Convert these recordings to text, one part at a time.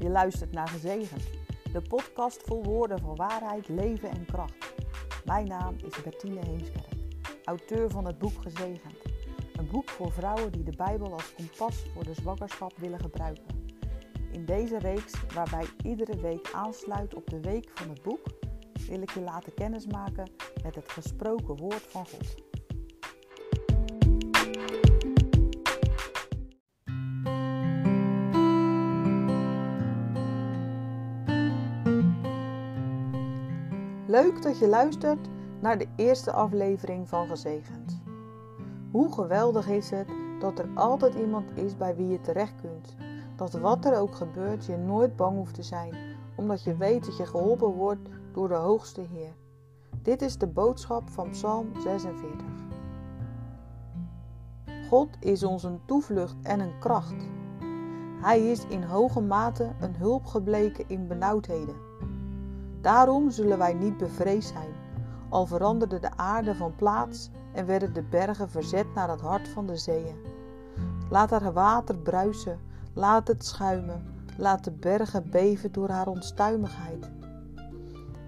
Je luistert naar Gezegend, de podcast vol woorden van waarheid, leven en kracht. Mijn naam is Bertine Heemskerk, auteur van het boek Gezegend. Een boek voor vrouwen die de Bijbel als kompas voor de zwangerschap willen gebruiken. In deze reeks, waarbij iedere week aansluit op de week van het boek, wil ik je laten kennismaken met het gesproken woord van God. Leuk dat je luistert naar de eerste aflevering van Gezegend. Hoe geweldig is het dat er altijd iemand is bij wie je terecht kunt. Dat wat er ook gebeurt je nooit bang hoeft te zijn, omdat je weet dat je geholpen wordt door de Hoogste Heer. Dit is de boodschap van Psalm 46. God is ons een toevlucht en een kracht. Hij is in hoge mate een hulp gebleken in benauwdheden. Daarom zullen wij niet bevreesd zijn, al veranderde de aarde van plaats en werden de bergen verzet naar het hart van de zeeën. Laat haar water bruisen, laat het schuimen, laat de bergen beven door haar onstuimigheid.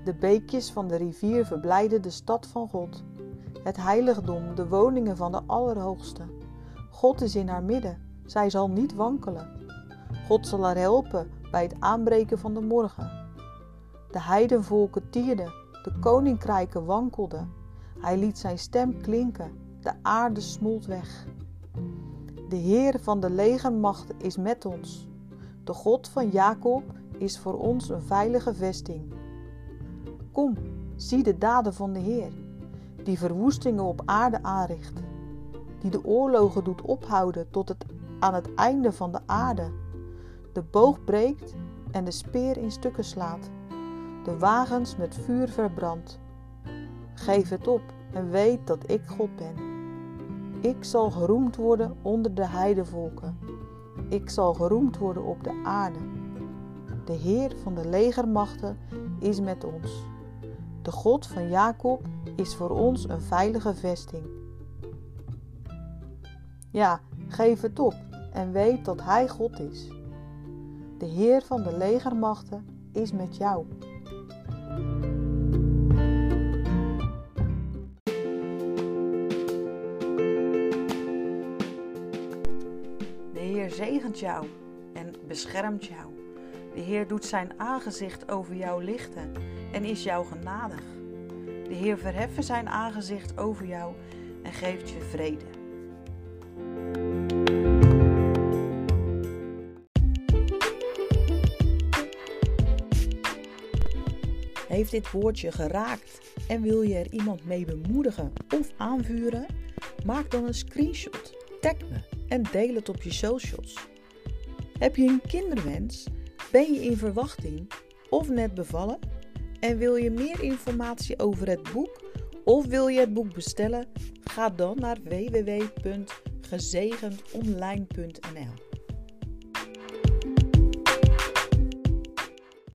De beekjes van de rivier verblijden de stad van God, het heiligdom, de woningen van de Allerhoogste. God is in haar midden, zij zal niet wankelen. God zal haar helpen bij het aanbreken van de morgen. De heidenvolken tierden, de koninkrijken wankelden. Hij liet zijn stem klinken, de aarde smolt weg. De Heer van de legermacht is met ons. De God van Jacob is voor ons een veilige vesting. Kom, zie de daden van de Heer, die verwoestingen op aarde aanricht, die de oorlogen doet ophouden tot het, aan het einde van de aarde, de boog breekt en de speer in stukken slaat de wagens met vuur verbrand. Geef het op en weet dat ik God ben. Ik zal geroemd worden onder de heidevolken. Ik zal geroemd worden op de aarde. De Heer van de legermachten is met ons. De God van Jacob is voor ons een veilige vesting. Ja, geef het op en weet dat Hij God is. De Heer van de legermachten is met jou. Zegent jou en beschermt jou. De Heer doet zijn aangezicht over jou lichten en is jou genadig. De Heer verheffen zijn aangezicht over jou en geeft je vrede. Heeft dit woordje geraakt en wil je er iemand mee bemoedigen of aanvuren? Maak dan een screenshot, tag me en deel het op je socials. Heb je een kinderwens? Ben je in verwachting of net bevallen? En wil je meer informatie over het boek of wil je het boek bestellen? Ga dan naar www.gezegendonline.nl